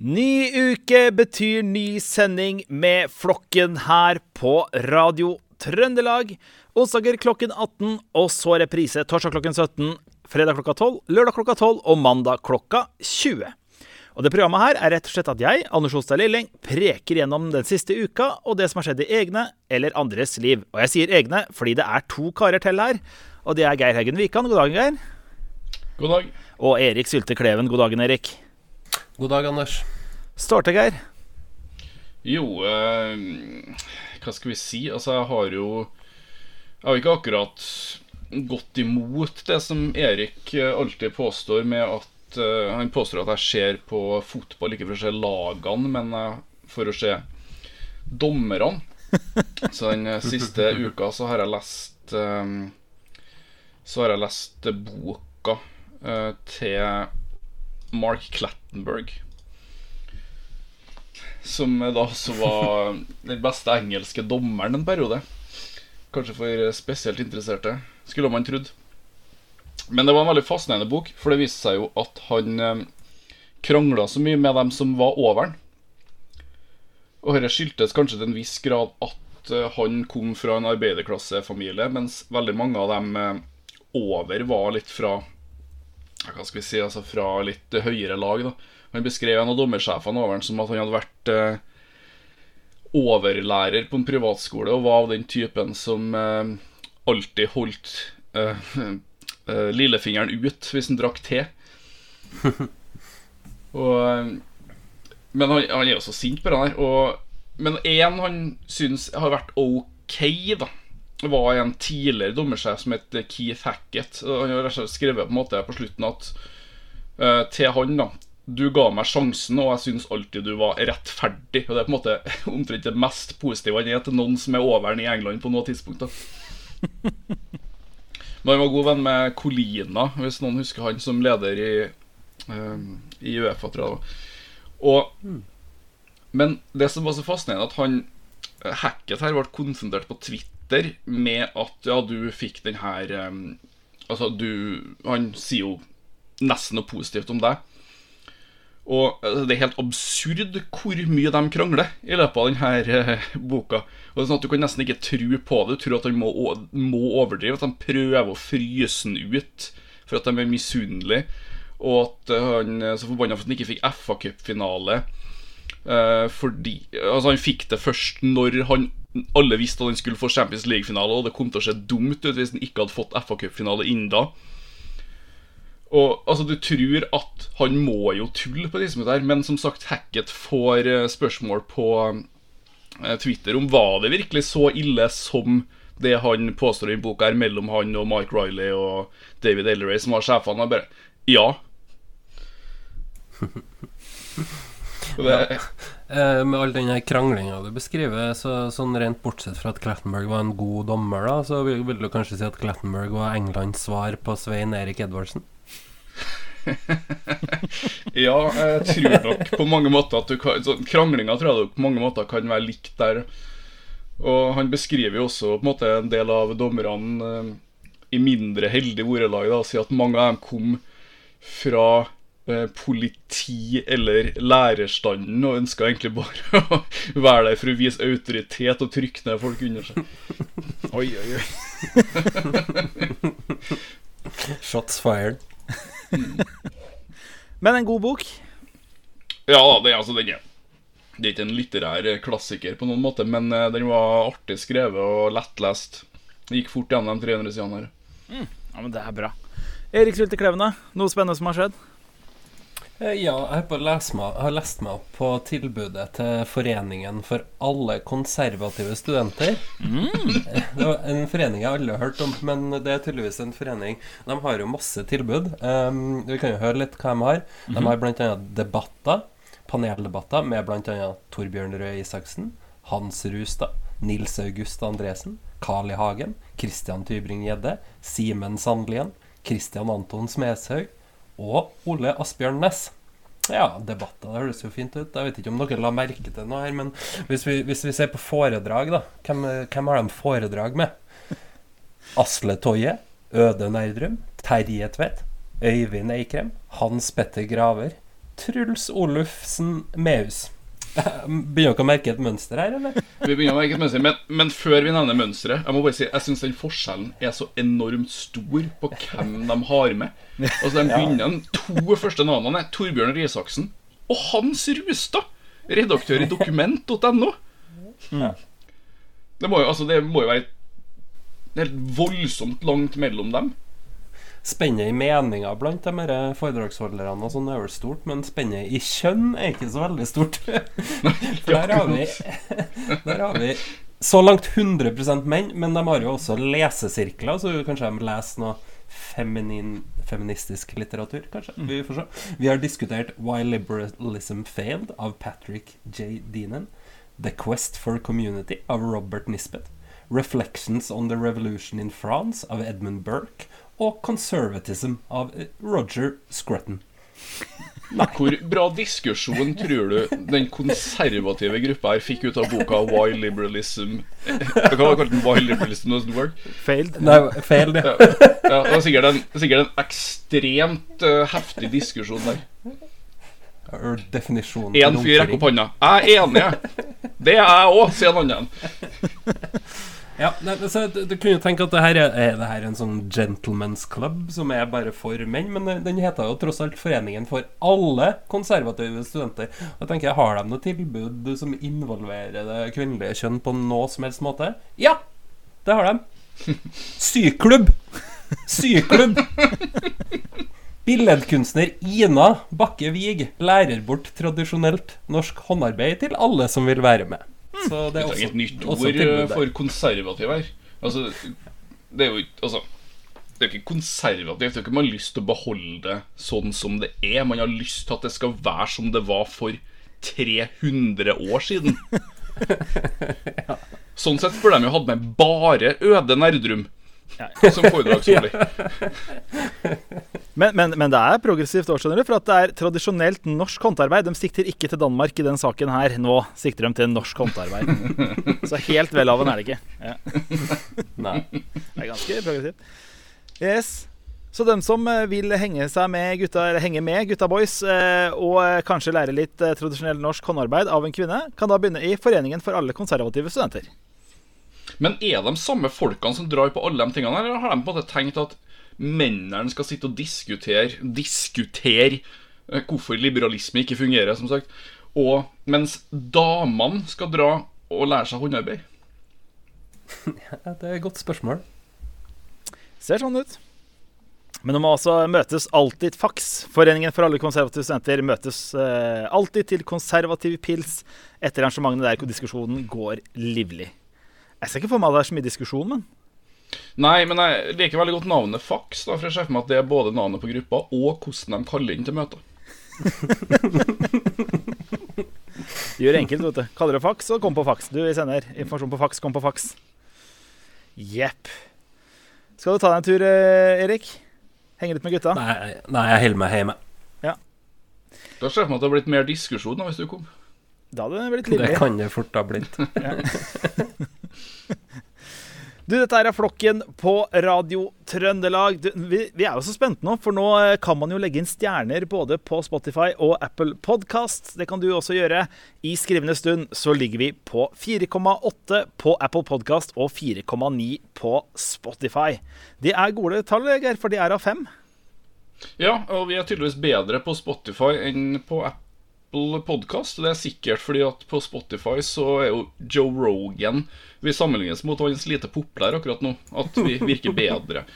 Ny uke betyr ny sending med Flokken her på Radio Trøndelag. Onsdager klokken 18, og så reprise torsdag klokken 17, fredag klokka 12, lørdag klokka 12 og mandag klokka 20. Og det Programmet her er rett og slett at jeg, Anders Ostad Lilling, preker gjennom den siste uka og det som har skjedd i egne eller andres liv. Og jeg sier egne fordi det er to karer til her. Og det er Geir Heggen Wikan. God dag, Geir. God dag. Og Erik Sylte Kleven. God dagen, Erik. God dag, Anders. Starte, Geir. Jo, eh, hva skal vi si? Altså, jeg har jo Jeg har ikke akkurat gått imot det som Erik eh, alltid påstår med at eh, Han påstår at jeg ser på fotball ikke for å se lagene, men eh, for å se dommerne. Så den eh, siste uka så har jeg lest eh, Så har jeg lest boka eh, til Mark Clattenberg. Som da også var den beste engelske dommeren en periode. Kanskje for spesielt interesserte, skulle man trodd. Men det var en veldig fascinerende bok, for det viste seg jo at han eh, krangla så mye med dem som var over han. Og dette skyldtes kanskje til en viss grad at eh, han kom fra en arbeiderklassefamilie, mens veldig mange av dem eh, over var litt fra Hva skal vi si, altså fra litt høyere lag, da. Han beskrev en av dommersjefene over han som at han hadde vært eh, overlærer på en privatskole og var av den typen som eh, alltid holdt eh, eh, lillefingeren ut hvis han drakk te. og, men han, han er jo så sint på det der. Og, men én han syns har vært ok, da, var en tidligere dommersjef som het Keith Hackett. Han har skrevet på en måte på slutten at uh, til han, da du ga meg sjansen, og jeg syns alltid du var rettferdig. Og Det er på en måte omtrent det mest positive han er til noen som er over i England på noe tidspunkt. da Men han var god venn med Colina, hvis noen husker han som leder i, um, i Uefa. Og, men det som var så fascinerende, at han hacket her ble konfrontert på Twitter med at ja, du fikk den her um, Altså, du Han sier jo nesten noe positivt om deg. Og altså, Det er helt absurd hvor mye de krangler i løpet av denne eh, boka. Og det er sånn at Du kan nesten ikke tro på det. Du tror at han må, må overdrive. At de prøver å fryse han ut for at de er misunnelige. Og at eh, han så forbanna for at han ikke fikk FA-cupfinale. Eh, fordi Altså Han fikk det først når han alle visste at han skulle få Champions League-finale, og det kom til å se dumt ut hvis han ikke hadde fått FA-cupfinale innen da. Og altså, Du tror at han må jo tulle på disse der, men som sagt, Hackett får eh, spørsmål på eh, Twitter om var det virkelig så ille som det han påstår i boka er mellom han og Mike Riley og David Elleray, som var sjefene. Bare Ja. Det, Eh, med all den kranglinga du beskriver, så sånn rent bortsett fra at Clattenberg var en god dommer, da, så vil, vil du kanskje si at Clattenberg var Englands svar på Svein Erik Edvardsen? ja, jeg tror nok på mange måter at du kan så Kranglinga tror jeg på mange måter kan være likt der. Og han beskriver jo også på en måte en del av dommerne eh, i mindre heldige ordelag. da, og Sier at mange av dem kom fra politi- eller lærerstanden og ønska egentlig bare å være der for å vise autoritet og trykke ned folk under seg. Oi, oi, oi. Shots fired. Men en god bok. Ja det, er altså, den er Det er ikke en litterær klassiker på noen måte, men eh, den var artig skrevet og lettlest. Det gikk fort gjennom de 300 sidene her. Ja, men det er bra. Erik Sulte Klevne. Noe spennende som har skjedd? Eh, Ja, jeg har, lest meg, jeg har lest meg opp på tilbudet til Foreningen for alle konservative studenter. Mm. Det var en forening jeg aldri har hørt om, men det er tydeligvis en forening. De har jo masse tilbud. Um, vi kan jo høre litt hva de har. De har bl.a. debatter, paneldebatter med bl.a. Torbjørn Røe Isaksen, Hans Rustad, Nils August Andresen, Carl I. Hagen, Christian Tybring-Gjedde, Simen Sandlien, Christian Anton Smedshaug og Ole Asbjørn Næss. Ja, debatter. Det høres jo fint ut. Jeg vet ikke om dere la merke til noe her, men hvis vi, hvis vi ser på foredrag, da. Hvem, har de foredrag med? Asle Toje, Øde Nerdrum, Terje Tvedt, Øyvind Eikrem, Hans Petter Graver, Truls Olufsen Mehus. Begynner dere å merke et mønster her, eller? Vi begynner merke et mønster, men, men før vi nevner mønsteret Jeg må bare si, jeg syns den forskjellen er så enormt stor på hvem de har med. Altså De begynner de to første navnene er Torbjørn Risaksen og Hans Rustad, redaktør i dokument.no. Det, må jo- altså, det må jo være helt voldsomt langt mellom dem. Spennet i meninger blant de her foredragsholderne og sånn er vel stort, men spennet i kjønn er ikke så veldig stort. For der har vi, der har vi så langt 100 menn, men de har jo også lesesirkler, så kanskje de leser noe feminin, feministisk litteratur, kanskje. Vi får se. Vi har diskutert Why Liberalism Failed av Patrick J. Deanan. The Quest for Community av Robert Nisbet. Reflections on the Revolution in France av Edmund Burke. Og Conservatism av eh, Roger Scruton Hvor bra diskusjon tror du den konservative gruppa her fikk ut av boka Why Liberalism Hva var kalle den? Why Liberalism Doesn't Work? Failed. Nei, failed. Ja, ja, det var sikkert en, sikkert en ekstremt uh, heftig diskusjon der. Er Definisjonen Én fyr rekker opp hånda. Jeg er enig. Det er jeg òg, sier en annen. Ja, nei, så du, du kunne jo tenke at det her er, er det her en sånn gentleman's club som er bare for menn, men den- den heter jo tross alt Foreningen for alle konservative studenter. Og jeg tenker, Har de noe tilbud som involverer det kvinnelige kjønn på noe som helst måte? Ja! Det har de. Syklubb! Syklubb! Billedkunstner Ina Bakke Wiig lærer bort tradisjonelt norsk håndarbeid til alle som vil være med. Så det er også, et nytt ord eh, for konservativ her. Altså, det er jo ikke Altså det er ikke konservativt. Det er ikke man har lyst til å beholde det sånn som det er. Man har lyst til at det skal være som det var for 300 år siden. Sånn sett burde de jo hatt med bare Øde Nerdrum som foredragsholder. Men, men, men det er progressivt òg, skjønner du, for at det er tradisjonelt norsk håndarbeid. De sikter ikke til Danmark i den saken her. Nå sikter de til norsk håndarbeid. Så helt vel av en er det ikke. Ja, Nei. det er ganske progressivt. Yes. Så dem som eh, vil henge med gutta, eller henge med gutta boys, eh, og eh, kanskje lære litt tradisjonell norsk håndarbeid av en kvinne, kan da begynne i Foreningen for alle konservative studenter. Men er de samme folkene som drar på alle de tingene, eller har de på en måte tenkt at mennene skal sitte og diskutere Diskutere eh, hvorfor liberalisme ikke fungerer, som sagt, og mens damene skal dra og lære seg håndarbeid? Ja, det er et godt spørsmål. Ser sånn ut. Men de må altså møtes alltid faks. Foreningen for alle konservative studenter møtes eh, alltid til konservativ pils etter arrangementene der hvor diskusjonen går livlig. Jeg ser ikke for meg at det er så mye diskusjon, men Nei, men jeg liker veldig godt navnet Fax, da, for jeg ser for meg at det er både navnet på gruppa og hvordan de kaller inn til møter. gjør det enkelt, vet du. Kaller det fax, og kom på fax. Du, vi sender informasjon på fax, kom på fax. Jepp. Skal du ta deg en tur, eh, Erik? Henge litt med gutta? Nei, nei jeg holder meg hjemme. Da ser jeg for meg at det har blitt mer diskusjon da, hvis du kom. Da hadde det blitt Det kan det fort ha blitt. Du, dette er Flokken på Radio Trøndelag. Du, vi, vi er jo så spente nå, for nå eh, kan man jo legge inn stjerner både på Spotify og Apple Podcast. Det kan du også gjøre. I skrivende stund så ligger vi på 4,8 på Apple Podcast og 4,9 på Spotify. Det er gode tall, Geir, for de er av fem. Ja, og vi er tydeligvis bedre på Spotify enn på Apple Podcast. Det er sikkert fordi at på Spotify så er jo Joe Rogan Vi sammenlignes mot hans lite populær akkurat nå. At vi virker bedre.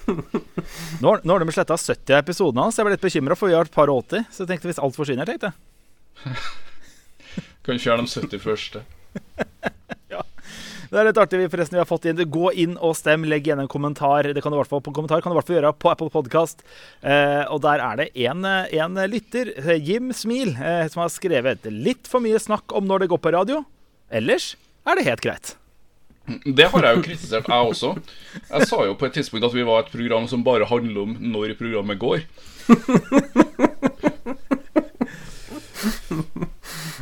Nå, nå har de sletta 70 av episodene hans. Jeg ble litt bekymra, for vi har et par og 80. Så jeg tenkte hvis alt forsvinner, tenkte jeg. Kan fjerne de 70 første. Det er litt artig vi forresten vi har fått inn. Gå inn og stem, legg igjen en kommentar. Det kan du i hvert fall på kommentar kan du i hvert fall gjøre på Apple Podcast. Eh, og der er det en, eh, lytter, Jim Smil, eh, som har skrevet litt for mye snakk om når det går på radio. Ellers er det helt greit. Det har jeg jo kritisert, jeg også. Jeg sa jo på et tidspunkt at vi var et program som bare handler om når programmet går.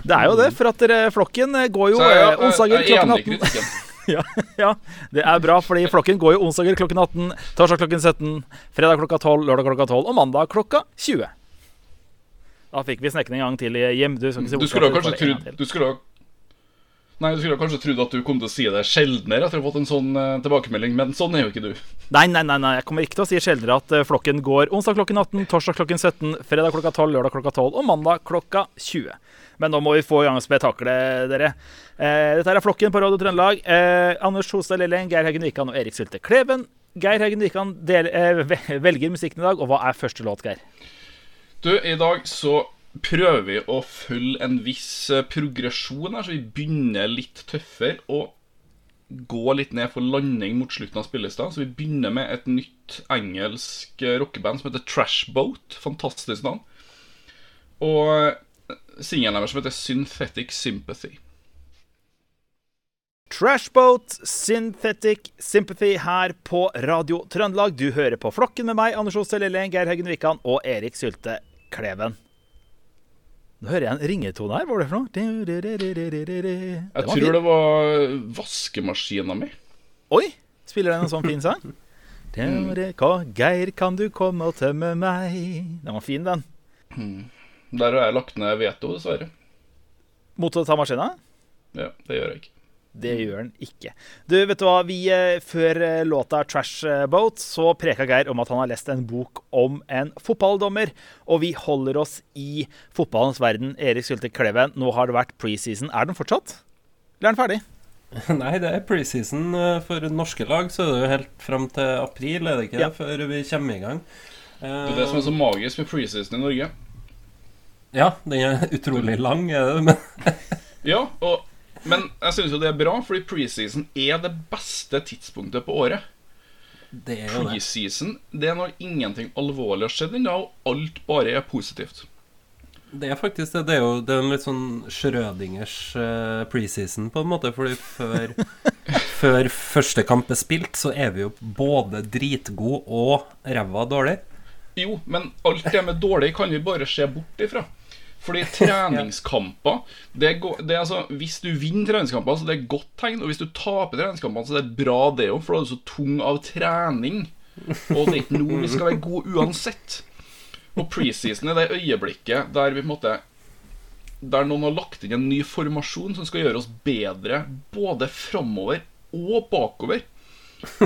Det er jo det, for at dere, flokken eh, går jo jeg, eh, jeg, onsdager er klokken enig i 18. kritikken. Ja, ja, det er bra, fordi flokken går jo onsdager klokken 18, torsdag klokken 17, fredag klokka 12, lørdag klokka 12 og mandag klokka 20. Da fikk vi snekken en gang til hjem. Du, si Du skulle ha kanskje trodd til. Du skulle ha Nei, du skulle kanskje trodd at du kom til å si det sjeldnere etter å ha fått en sånn eh, tilbakemelding, men sånn er jo ikke du. Nei, nei, nei, nei, jeg kommer ikke til å si sjeldnere at eh, flokken går onsdag klokken 18, torsdag klokken 17, fredag klokka 12, lørdag klokka 12 og mandag klokka 20. Men nå må vi få i gang spetakkelet, dere. Eh, dette er Flokken på Radio Trøndelag. Eh, Anders Hostad Lilleng, Geir Haugen Wikan og Erik Sylte Kleven. Geir Haugen Wikan eh, velger musikken i dag, og hva er første låt, Geir? Du, i dag så prøver vi å følge en viss eh, progresjon her, så vi begynner litt tøffere og gå litt ned for landing mot slutten av spillelista. Så vi begynner med et nytt engelsk eh, rockeband som heter Trashboat. Fantastisk navn. Og eh, singelen deres som heter Synthetic Sympathy. Trashboat Synthetic Sympathy her på Radio Trøndelag. Du hører på Flokken med meg, Anders Hostad Lille, Geir Haugen Wikan og Erik Sylte Kleven. Nå hører jeg en ringetone her. Hva var det for noe? Jeg tror fin. det var vaskemaskina mi. Oi! Spiller den en sånn fin sang? Geir, kan du komme og tømme meg? Den var fin, den. Der har jeg lagt ned veto, dessverre. Mot å ta maskina? Ja, det gjør jeg ikke. Det gjør han ikke. Du, vet du hva? Vi, eh, Før eh, låta 'Trash Boat' så preka Geir om at han har lest en bok om en fotballdommer. Og vi holder oss i fotballens verden. Erik Sylte Kleven, nå har det vært preseason. Er den fortsatt? Eller er den ferdig? Nei, det er preseason eh, for norske lag, så er det jo helt fram til april, er det ikke? Ja. Før vi kommer i gang. Det er det som er så magisk med preseason i Norge. Ja, den er utrolig lang, er det, men Ja, og, men jeg synes jo det er bra, fordi preseason er det beste tidspunktet på året. det er jo det. Preseason det er når ingenting alvorlig har skjedd ennå, og alt bare er positivt. Det er faktisk det. Det er jo det er en litt sånn Schrødingers eh, preseason, på en måte. Fordi før, før første kamp er spilt, så er vi jo både dritgode og ræva dårlig. Jo, men alt det med dårlig kan vi bare se bort ifra. Fordi treningskamper det er, det er altså, Hvis du vinner treningskamper, så det er godt tegn. Og hvis du taper treningskampene, så det er bra, det òg, for da er du så tung av trening. Og det er ikke nå vi skal være gode uansett. Og preseason er det øyeblikket der vi på en måte Der noen har lagt inn en ny formasjon som skal gjøre oss bedre både framover og bakover.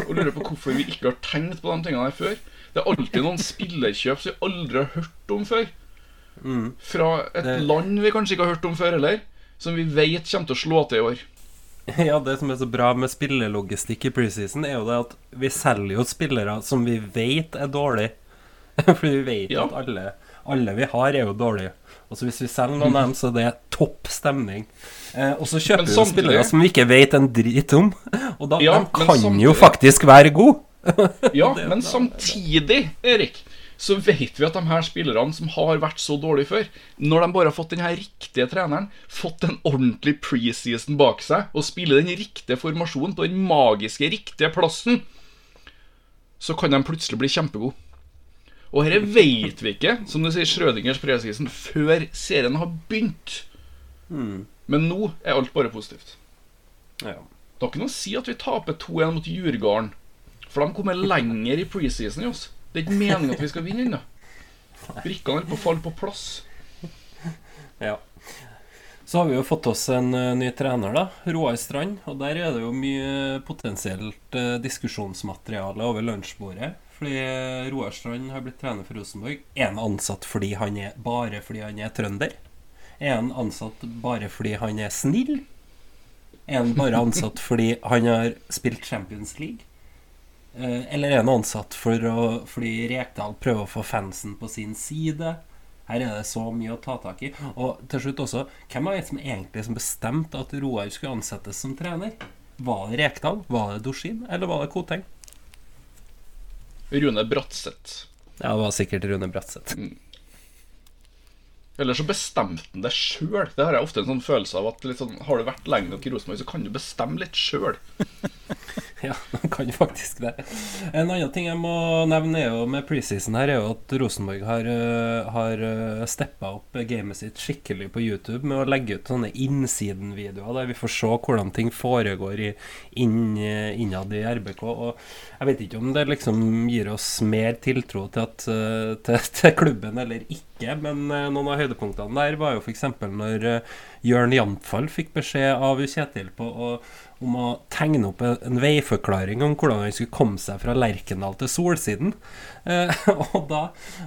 Og lurer på hvorfor vi ikke har tenkt på de tingene her før. Det er alltid noen spillerkjøp som vi aldri har hørt om før. Fra et Det- land vi kanskje ikke har hørt om før heller. Som vi vet kommer til å slå til i år. Ja, det som er så bra med spillelogistikk i preseason, er jo det at vi selger jo spillere som vi vet er dårlige. Fordi vi vet Ja. at alle, alle vi har, er jo dårlige. Og så hvis vi selger noen av dem, så er det topp stemning. Eh, og så kjøper vi spillere som vi ikke vet en drit om. Og da Ja, de kan jo faktisk være gode. Ja, men samtidig, Erik, så vet vi at de her spillerne som har vært så dårlige før, når de bare har fått den her riktige treneren, fått en ordentlig preseason bak seg, og spiller den riktige formasjonen på den magiske, riktige plassen, så kan de plutselig bli kjempegode. Og dette vet vi ikke, som du sier, Schrødingers preseason, før serien har begynt. Men nå er alt bare positivt. Ja. Det har ikke noe å si at vi taper 2-1 mot Djurgården. For de kommer lenger i preseason i oss. Det er ikke meningen at vi skal vinne ennå. Brikkene holder på å falle på plass. Ja. Så har vi jo fått oss en eh, ny trener, da. Roar Strand. Og der er det jo mye potensielt eh, diskusjonsmateriale over lunsjbordet. Fordi eh, Roar Strand har blitt trener for Rosenborg. Er han ansatt fordi han er, bare fordi han er trønder? Er han ansatt bare fordi han er snill? Er han bare ansatt fordi han har spilt Champions League? Eh, Eller er han ansatt for å, fordi Rekdal prøver å få fansen på sin side? Her er det så mye å ta tak i. Og til slutt også, hvem var det som egentlig som bestemte at Roar skulle ansettes som trener? Var det Rekdal? Var det Dorsin? Eller var det Koteng? Rune Bratseth. Ja, det var sikkert Rune Bratseth. Eller så bestemte han det sjøl. Det har jeg ofte en sånn følelse av at sånn, har du vært lenge nok i Rosenborg, så kan du bestemme litt sjøl. Ja, man kan faktisk det. En annen ting jeg må nevne er jo med preseason her, er jo at Rosenborg har, uh, har uh, steppa opp gamet sitt skikkelig på YouTube med å legge ut sånne innsidenvideoer der vi får se hvordan ting foregår i, inn, innad i RBK. Og jeg vet ikke om det liksom gir oss mer tiltro til, at, til, til klubben eller ikke, men noen av høydepunktene der var jo f.eks. når Jørn Jamfall fikk beskjed av Kjetil på å om å tegne opp en veiforklaring om hvordan han skulle komme seg fra Lerkendal til Solsiden. Eh, og da,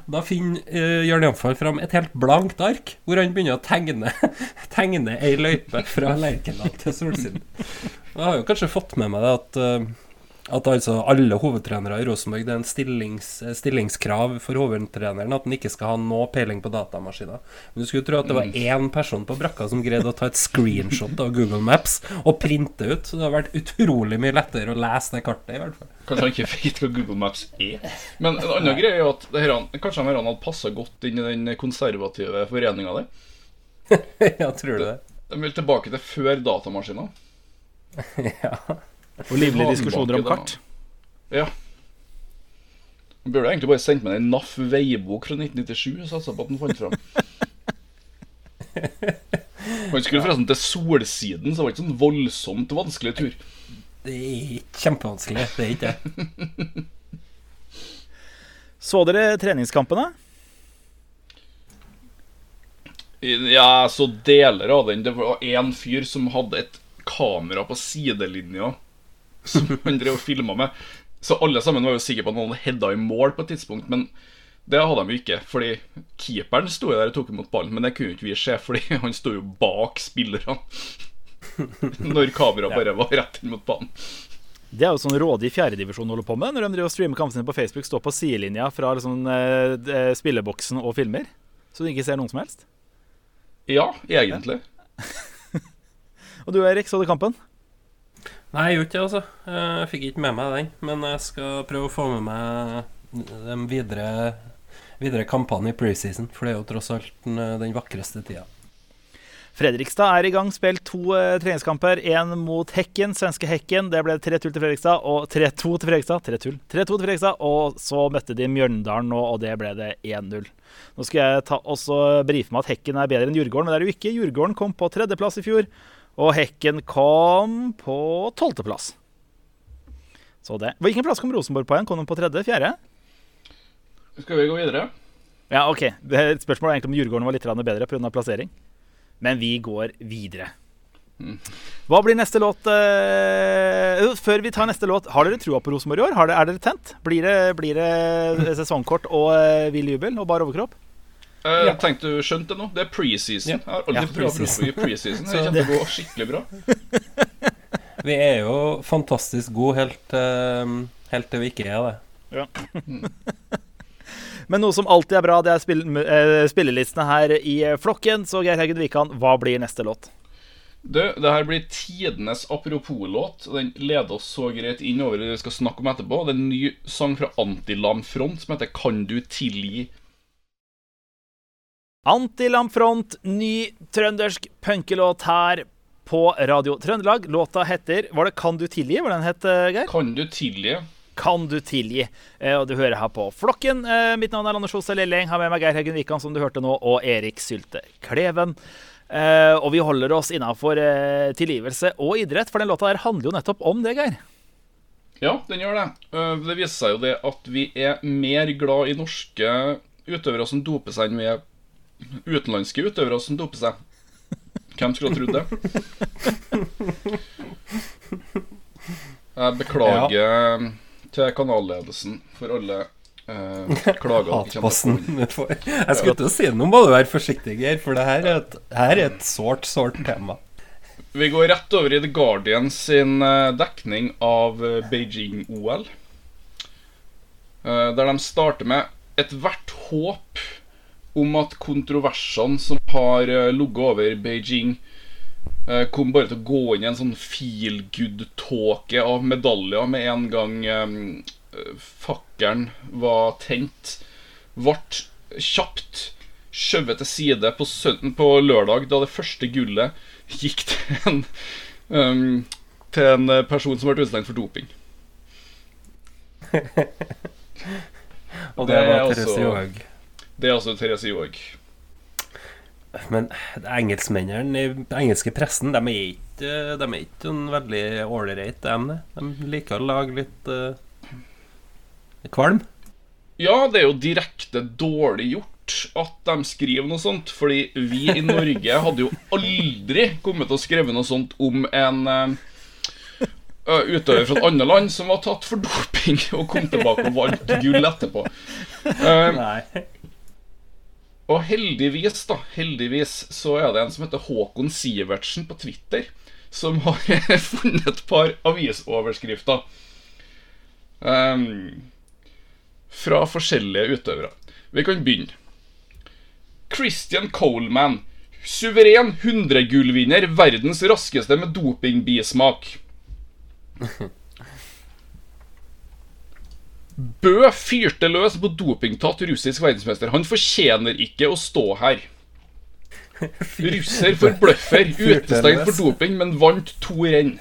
da finner eh, Jørn Jamfall fram et helt blankt ark, hvor han begynner å tegne, tegne ei løype fra Lerkendal til Solsiden. Jeg har jo kanskje fått med meg det at eh, at altså alle hovedtrenere i Rosenborg Det er en stillings, stillingskrav for hovedtreneren at han ikke skal ha noe peiling på datamaskiner. Men du skulle tro at det var mm. én person på brakka som greide å ta et screenshot av Google Maps og printe ut. Så det har vært utrolig mye lettere å lese det kartet, i hvert fall. Kanskje han ikke vet hva Google Maps er. Men en annen greie er jo at her, kanskje han hadde passa godt inn i den konservative foreninga der. ja, tror du det? De vil tilbake til før datamaskiner. ja og livlige diskusjoner om kart. Ja. Han burde egentlig bare sendt meg en NAF veibok fra 1997 og satsa på at han fant fram. Han skulle forresten til Solsiden, så det var ikke sånn voldsomt vanskelig tur. Det er ikke kjempevanskelig. Det er ikke det. Så dere treningskampene? Ja, så deler av den. Det var én fyr som hadde et kamera på sidelinja som han drev og filma med. Så alle sammen var jo sikre på at hadde heada i mål på et tidspunkt. Men det hadde de jo ikke, fordi keeperen sto jo der og tok imot ballen. Men det kunne jo ikke vi se, fordi han sto jo bak spillerne. Når kameraet bare var rett inn mot banen. Det er jo sånn rådig fjerdedivisjon holder på med når de driver og streamer kampene på Facebook. Står på sidelinja fra liksom, eh, eh, spilleboksen og filmer. Så du ikke ser noen som helst. Ja, egentlig. Og du Erik, så du kampen? Nei, jeg gjorde ikke det, altså. Jeg fikk ikke med meg den. Men jeg skal prøve å få med meg de videre, videre kampene i preseason, for det er jo tross alt den, den vakreste tida. Fredrikstad er i gang. Spilt to uh, treningskamper. Én mot Hekken, svenske Hekken. Det ble 3-2 til Fredrikstad og 3-2 til Fredrikstad. 3-2 til Fredrikstad, Og så møtte de Mjøndalen nå, og det ble det 1-0. Nå skal jeg ta, også brife meg at Hekken er bedre enn Djurgården, men det er jo ikke. Djurgården kom på tredjeplass i fjor. Og Hekken kom på tolvteplass. Så det. Hvilken plass kom Rosenborg på igjen? Kom de på tredje? Fjerde? Skal vi gå videre? Ja, OK. Spørsmålet er egentlig om Djurgården var litt bedre pga. plassering. Men vi går videre. Mm. Hva blir neste låt? Uh, før vi tar neste låt, har dere trua på Rosenborg i år? Det, er dere tent? Blir det, blir det sesongkort og uh, vill jubel og bar overkropp? Uh, ja. Tenkte du skjønte det nå? Det er preseason. Ja. Jeg har aldri ja, preseason. Pre. Det kommer til å gå skikkelig bra. vi er jo fantastisk gode helt, uh, helt til vi ikke er det. Ja. Men noe som alltid er bra, det er spill, uh, spillelistene her i flokken. Så Geir Haugen Wikan, hva blir neste låt? Du, det her blir tidenes apropos-låt. Den leder oss så greit inn over det vi skal snakke om etterpå. Det er en ny sang fra Antiland Front som heter 'Kan du tilgi Antilamfront, ny trøndersk punkelåt her på Radio Trøndelag. Låta heter Var det 'Kan du tilgi'? Hva den het, eh, Geir? Kan du tilgi. Kan du tilgi? Eh, og du hører her på Flokken. Eh, mitt navn er Anders Hose Lelleng. Har med meg Geir Heggen Wikan, som du hørte nå, og Erik Sylte Kleven. Og vi holder oss innafor tilgivelse og idrett, for den låta her handler jo nettopp om det, Geir. Ja, den gjør det. Det viser seg jo det at vi er mer glad i norske utøvere som doper seg, enn vi er utenlandske utøvere som doper seg. Hvem skulle ha trodd det? Jeg beklager ja. til kanalledelsen for alle eh, klager. Hatposten. Jeg skulle til å si Nå må du være forsiktig, Geir, for det her er et, her er et sårt, sårt tema. Vi går rett over i The Guardian sin eh, dekning av eh, Beijing-OL. Eh, der de starter med Ethvert håp om at kontroversene som har uh, ligget over Beijing, uh, kom bare til å gå inn i en sånn feel good-tåke av medaljer med en gang um, fakkelen var tent. Ble kjapt skjøvet til side på, på, lørdag, da det første gullet gikk til en, um, til en person som ble utestengt for doping. Og Det det var Therese Johaug. Det er altså Therese Johaug. Men engelskmennene i engelske pressen, de er ikke, de er ikke en veldig ålreit, de. De liker å lage litt uh, kvalm. Ja, det er jo direkte dårlig gjort at de skriver noe sånt, fordi vi i Norge hadde jo aldri kommet til å skrive noe sånt om en uh, utøver fra et annet land som var tatt for doping og kom tilbake og vant gull etterpå. Uh, Nei. Og heldigvis, da, heldigvis så er det en som heter Håkon Sivertsen på Twitter, som har funnet et par avisoverskrifter Um, fra forskjellige utøvere. Vi kan begynne. Christian Coleman. Suveren 100-gullvinner, verdens raskeste med dopingbismak. Bø fyrte løs på dopingtatt russisk verdensmester. Han fortjener ikke å stå her. Russer for bløffer, utestengt for doping, men vant to renn.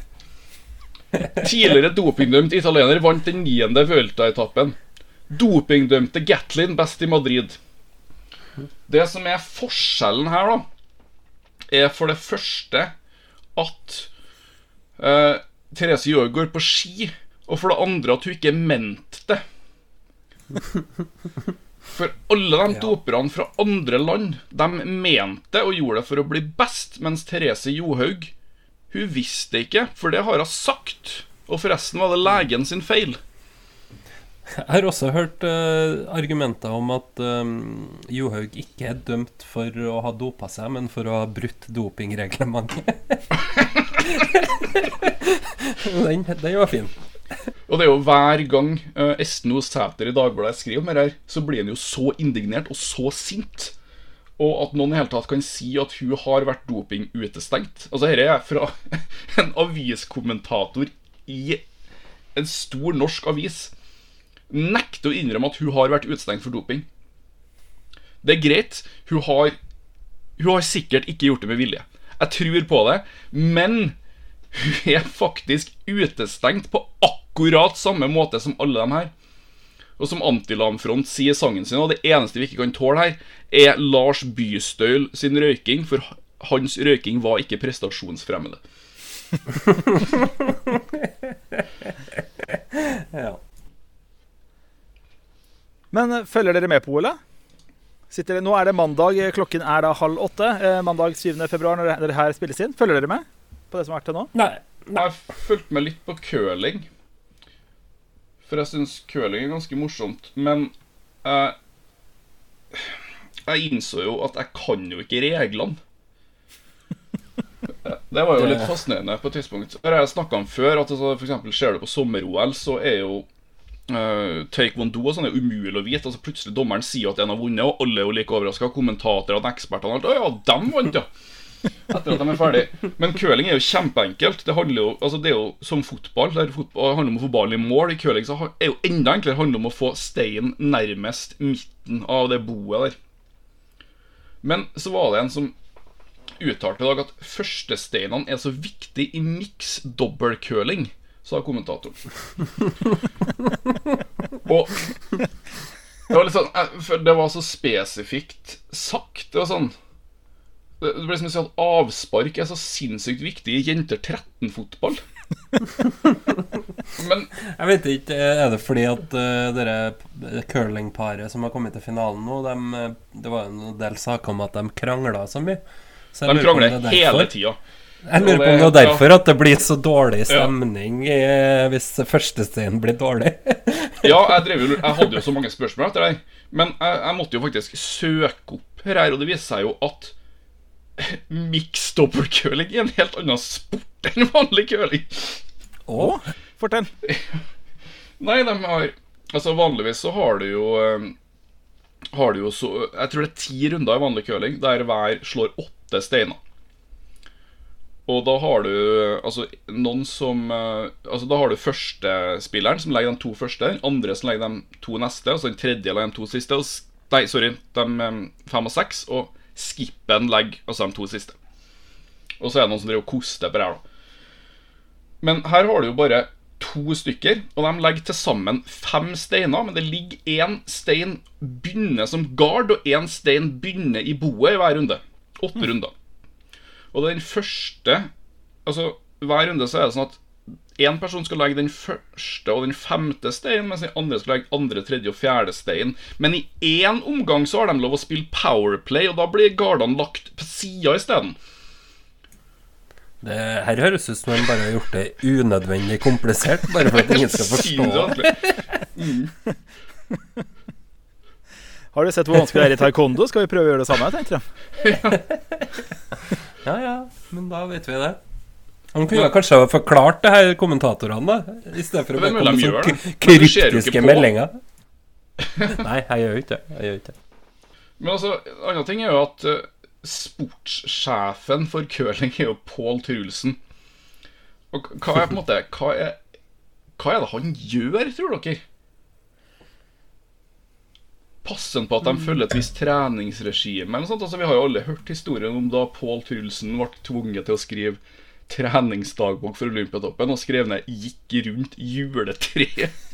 Tidligere dopingdømt italiener vant den niende Vuelta-etappen. Dopingdømte Gatlin best i Madrid. Det som er forskjellen her, da, er for det første at eh, Therese Jørgaard på ski, og for det andre at hun ikke mente det. For alle de doperne fra andre land, de mente og gjorde det for å bli best, mens Therese Johaug, hun visste ikke, for det har hun sagt. Og forresten var det legen sin feil. Jeg har også hørt uh, argumenter om at um, Johaug ikke er dømt for å ha dopa seg, men for å ha brutt dopingreglementet. den, den var fin. Og det er jo hver gang uh, Esten O. Sæter i Dagbladet skriver om her, så blir han jo så indignert og så sint. Og at noen i hele tatt kan si at hun har vært dopingutestengt. Altså, dette er fra en aviskommentator i en stor norsk avis. Nekter å innrømme at hun har vært utestengt for doping. Det er greit. Hun har, hun har sikkert ikke gjort det med vilje. Jeg tror på det. Men hun er faktisk utestengt på akkurat samme måte som alle dem her. Og som Antilamfront sier i sangen sin, og det eneste vi ikke kan tåle her, er Lars Bystøyl sin røyking, for hans røyking var ikke prestasjonsfremmende. Ja. Men eh, følger dere med på OL? Nå er det mandag, eh, klokken er da halv åtte. Eh, mandag 7. februar når det her spilles inn. Følger dere med på det som har vært til nå? Nei. Jeg har fulgt med litt på curling. For jeg syns curling er ganske morsomt. Men eh, jeg innså jo at jeg kan jo ikke reglene. Det var jo litt fascinerende på et tidspunkt. Det har jeg snakka om før. At altså, for eksempel Ser du på sommer-OL, så er jo uh, taekwondo og sånn er umulig å vite. Altså Plutselig dommeren sier at en har vunnet, og alle er jo like overraska. Kommentatorene, ekspertene og alt. Å ja, dem vant, ja! Etter at de er ferdig Men curling er jo kjempeenkelt. Det handler jo, altså det er jo som fotball. Det, fotball handler om å få ballen i mål. I curling så er jo enda enklere. Det handler om å få steinen nærmest midten av det boet der. Men så var det en som uttalte i dag at førstesteinene er så viktig i mix dobbeltcurling, sa kommentatoren. Og det var litt sånn eh, det var så spesifikt sagt. Det var sånn Det det ble som å si at avspark er så sinnssykt viktig i jenter 13-fotball. Men Jeg vet ikke, Er det fordi at uh, dere curlingparet som har kommet til finalen nå, dem, eh, det var en del saker om at de krangla så mye. Så de krangler det er hele tida. Jeg lurer på om det det- er derfor at det blir så dårlig stemning ja. hvis førstesteinen blir dårlig. Ja, jeg, drev jo, jeg hadde jo så mange spørsmål etter det. Men jeg, jeg måtte jo faktisk søke opp her, her, og det viser seg jo at mixed dobbeltcurling er en helt annen sport enn vanlig curling. Å, fortell. Nei, de har Altså vanligvis så har du jo eh, Har du jo så Jeg tror det er ti runder i vanlig curling der hver slår åtte steiner. Og da har du altså noen som eh, Altså Da har du førstespilleren som legger de to første, den andre som legger de to neste, og så den tredje legger de to siste. Og, nei, sorry, de eh, fem og seks, og skippen og altså de to siste. Og så er det noen som driver og koster på det her, da. Men her har du jo bare to stykker, og de legger til sammen fem steiner. Men det ligger én stein begynner som gard, og én stein begynner i boet i hver runde. Åtte runder. Og den første Altså, hver runde så er det sånn at én person skal legge den første og den femte steinen, mens den andre skal legge andre, tredje og fjerde stein. Men i én omgang så har de lov å spille Powerplay, og da blir gardene lagt på sida isteden. Det her høres ut som de bare har gjort det unødvendig komplisert, bare for at ingen skal forstå det. Har du sett hvor vanskelig det er i taekwondo? Skal vi prøve å gjøre det samme? tenkte jeg. Ja, ja, men da vet vi det. Han kunne kanskje ha forklart det her kommentatorene. I stedet for å bare komme med jo kryptiske meldinger. Nei, jeg gjør ikke det. Jeg gjør ikke det. Men altså, en annen ting er jo at eh, sportssjefen for curling er jo Pål Trulsen. Og hva er på en måte Hva er, hva er det han gjør, tror dere? Passer han på at de følger et visst treningsregime? Eller noe sånt? Altså, vi har jo alle hørt historien om da Pål Trulsen ble tvunget til å skrive treningsdagbok for Olympiatoppen og skrev ned 'gikk rundt juletreet'.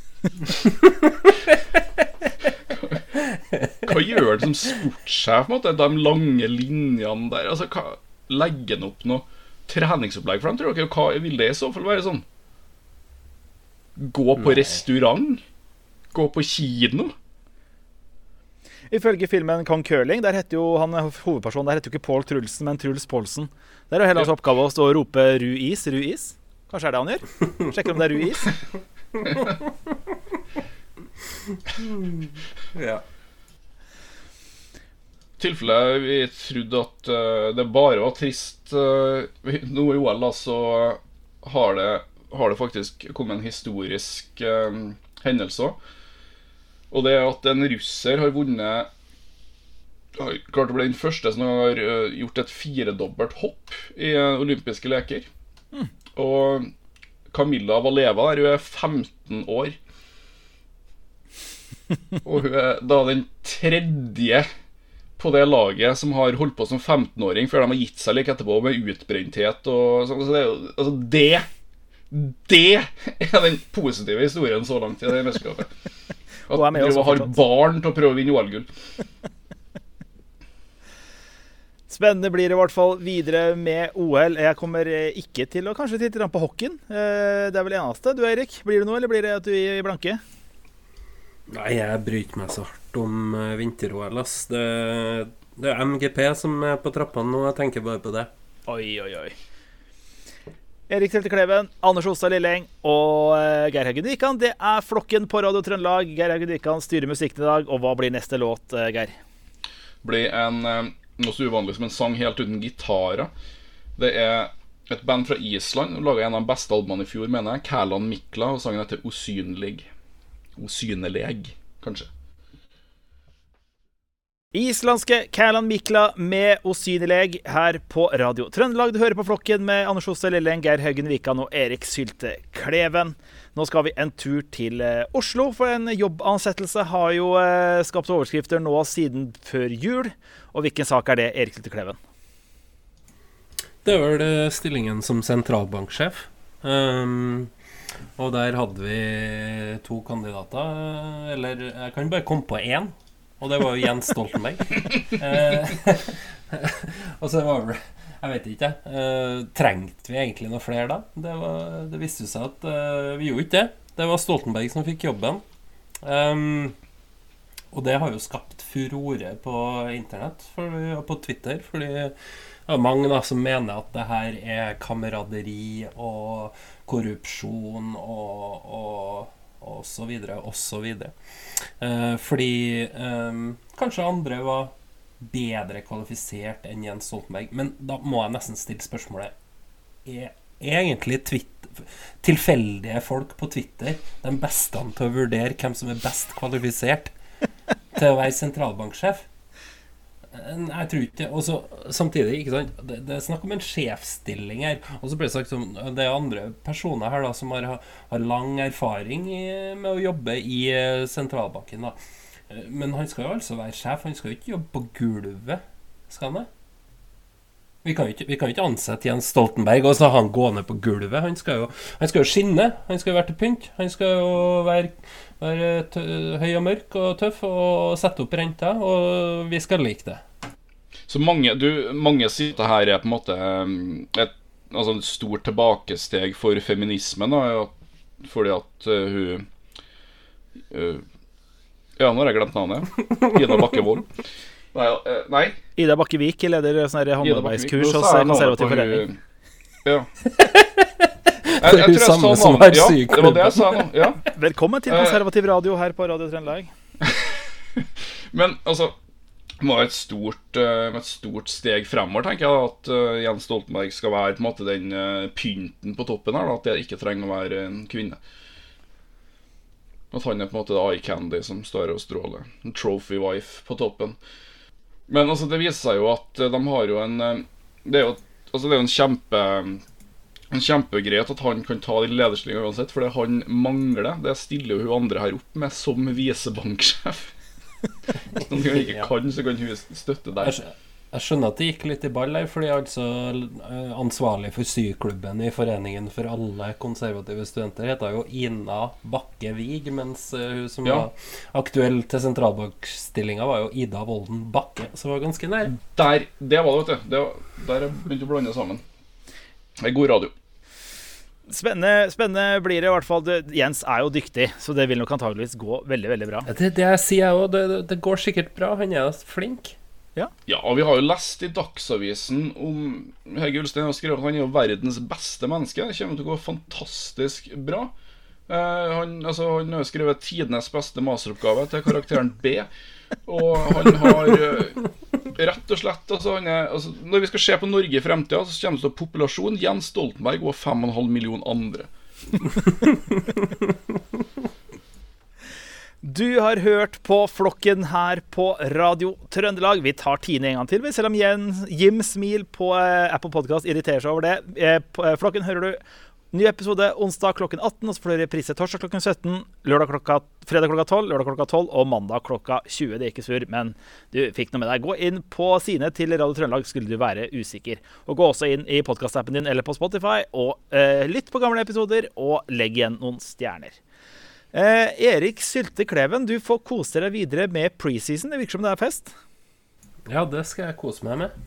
Hva gjør han som sportssjef? måte? De lange linjene der altså, hva, Legger han opp noe treningsopplegg for dem, tror dere? Hva vil det i så fall være sånn? Gå på restaurant? Gå på kino? Ifølge filmen Kong Curling, der heter jo han hovedpersonen der heter jo ikke Paul Trulsen, men Truls Paulsen. Der er jo hele hans oppgave å stå og rope 'ru is', 'ru is'. Kanskje er det han gjør? Sjekker om det er ru is. Ja. tilfelle vi trodde at eh, det bare var trist uh, Nå i OL, da, så har det, har det faktisk kommet en historisk eh, hendelse òg. Og det er at en russer har vunnet har Klart å bli den første som har eh, gjort et firedobbelt hopp i eh, olympiske leker. Og Camilla Valeva der, hun er 15 år. Og hun er da den tredje på det laget som har holdt på som 15-åring før de har gitt seg like etterpå med utbrenthet og sånn. Så det Altså, det Det er den positive historien så langt i det mesterskapet. At Og er med du har barn til å prøve å vinne OL-gull. Spennende blir det i hvert fall videre med OL. Jeg kommer eh, ikke til å kanskje titte på hockeyen. Eh, Det er vel eneste. Du Eirik, blir det noe, eller blir det at du er i blanke? Nei, jeg bryr meg så hardt om uh, vinter-OL, ass. Det, det er MGP som er på trappene nå, jeg tenker bare på det. Oi, oi, oi. Erik Telte Kleven, Anders Ostad Lilleng og eh, Geir Haugen Wikan. Det er flokken på Radio Trøndelag. Geir Haugen Wikan styrer musikken i dag. Og hva blir neste låt, eh, Geir? blir en, eh, noe så uvanlig som en sang helt uten gitarer. Det er et band fra Island. Laga en av de beste albumene i fjor, mener jeg. Kæland Mikla, og sangen heter 'Osynlig'. Osynelig, kanskje. Islandske Kælan Mikla med Osynelig her på Radio Trøndelag. Du hører på flokken med Anders Oste Lilleng, Geir Haugen Wikan og Erik Sylte Kleven. Nå skal vi en tur til eh, Oslo, for en jobbansettelse har jo eh, skapt overskrifter nå siden før jul. Og hvilken sak er det, Erik Sylte Kleven? Det er vel stillingen som sentralbanksjef. Um, og der hadde vi to kandidater. Eller jeg kan bare komme på én, og det var jo Jens Stoltenberg. Og så var det Jeg vet ikke, jeg. Eh, trengte vi egentlig noe flere da? Det, var, det viste seg at uh, vi gjorde ikke det. Det var Stoltenberg som fikk jobben. Um, og det har jo skapt furore på internett og på Twitter, fordi det er mange da som mener at det her er kameraderi og korrupsjon og, og, så videre. Eh, fordi eh, kanskje andre var bedre kvalifisert enn Jens Stoltenberg. Men da må jeg nesten stille spørsmålet er egentlig Twitter, tilfeldige folk på Twitter de beste til å vurdere hvem som er best kvalifisert til å være sentralbanksjef? Jeg tror ikke Og så samtidig, ikke sant det, det er snakk om en sjefsstilling her. Og så ble det sagt som det er andre personer her da som har, har lang erfaring i, med å jobbe i eh, sentralbanken. da Eh, Men han skal jo altså være sjef. Han skal jo ikke jobbe på gulvet, skal han det? Vi kan, ikke, vi kan ikke ansette Jens Stoltenberg og så ha han gående på gulvet. Han skal jo, han skal jo skinne. Han skal jo være til pynt. Han skal jo være, være høy og mørk og tøff og sette opp renta, og vi skal like det. Så mange, du, mange sier at dette her er på en måte um, et altså et stort tilbakesteg for feminismen. Da, fordi at uh, hun uh, Ja, nå har jeg glemt navnet. Ida Bakke Wold. Nei, uh, nei Ida Bakkevik leder sånn Nå hos Konservativ forening. hun- Ja. Jeg, jeg hun tror jeg samme sa som har Ja, syklubben. det var det jeg sa nå. Ja. Velkommen til konservativ radio her på Radio Trøndelag. Men altså det må være et stort, eh, et stort steg fremover, tenker jeg. At eh, Jens Stoltenberg skal være på en måte den eh, pynten på toppen her. At det ikke trenger å være en kvinne. At han er på en måte eye candy som står og stråler. En trophy wife på toppen. Men altså, det viser seg jo at de har jo en Det er jo, altså, det er jo en kjempe kjempegreit at han kan ta den lederstillinga uansett, for det han mangler, det stiller jo hun andre her opp med som visebanksjef. Om hun ikke kan, så kan hun støtte deg der. jeg skjønner at det gikk litt i ball her, fordi altså eh, ansvarlig for syklubben i Foreningen for alle konservative studenter heter jo Ina Bakke Wiig, mens eh, hun som Ja. var aktuell til sentralbankstillinga, var jo Ida Volden Bakke, som var ganske nær. Der, det var det, vet du. Det var, der begynte å blande sammen. Det er god radio. Spennende, spennende blir det i hvert fall. Jens er jo dyktig, så det vil nok antageligvis gå veldig veldig bra. Det, det jeg sier jeg òg, det, det- går sikkert bra. Han er flink. Ja, og vi har jo lest i Dagsavisen om Hege Ulstein har skrevet at han er jo verdens beste menneske. Det kommer til å gå fantastisk bra. Uh, han, altså, han har jo skrevet tidenes beste masteroppgave til karakteren B. Og han har eh, rett og slett altså, er, altså, Når vi skal se på Norge i fremtida, så kommer det til populasjon Jens Stoltenberg og 5,5 millioner andre. Du har hørt på Flokken her på Radio Trøndelag. Vi tar Tine en gang til, selv om Jens, Jim Smil på eh, Apple Podcast irriterer seg over det. Eh, Flokken hører du ny episode onsdag klokken 18, og så får du reprise torsdag klokken 17, lørdag klokka, fredag klokka 12, lørdag klokka 12 og mandag klokka 20. Det er ikke sur, men du fikk noe med deg. Gå inn på sine til Radio Trøndelag skulle du være usikker. Og gå også inn i podkastappen din eller på Spotify og eh, lytt på gamle episoder, og legg igjen noen stjerner. Eh, Erik Sylte Kleven, du får kose deg videre med preseason. Det virker som det er fest. Ja, det skal jeg kose meg med.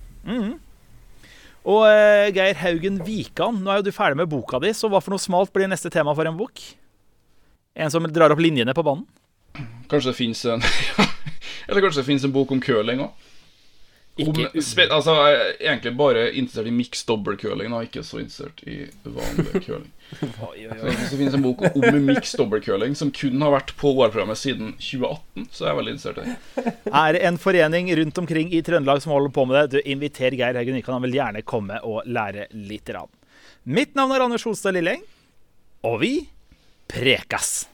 Og eh, Geir Haugen Wikan, nå er jo du ferdig med boka di, så hva for noe smalt blir neste tema for en bok? En som drar opp linjene på banen? Kanskje det fins en Eller kanskje det fins en bok om curling òg. Altså, jeg er egentlig bare interessert i mixed double curling, og ikke så interessert i vanlig curling. Oi, oi, Så oi. Så det finnes en bok om mixed double curling som kun har vært på OL-programmet siden 2018, så er jeg veldig interessert i det. Er det en forening rundt omkring i Trøndelag som holder på med det, du inviter Geir Haugen Nykan. Han vil gjerne komme og lære litt. Rann. Mitt navn er Anders Holstad Lilleng, og vi prekas!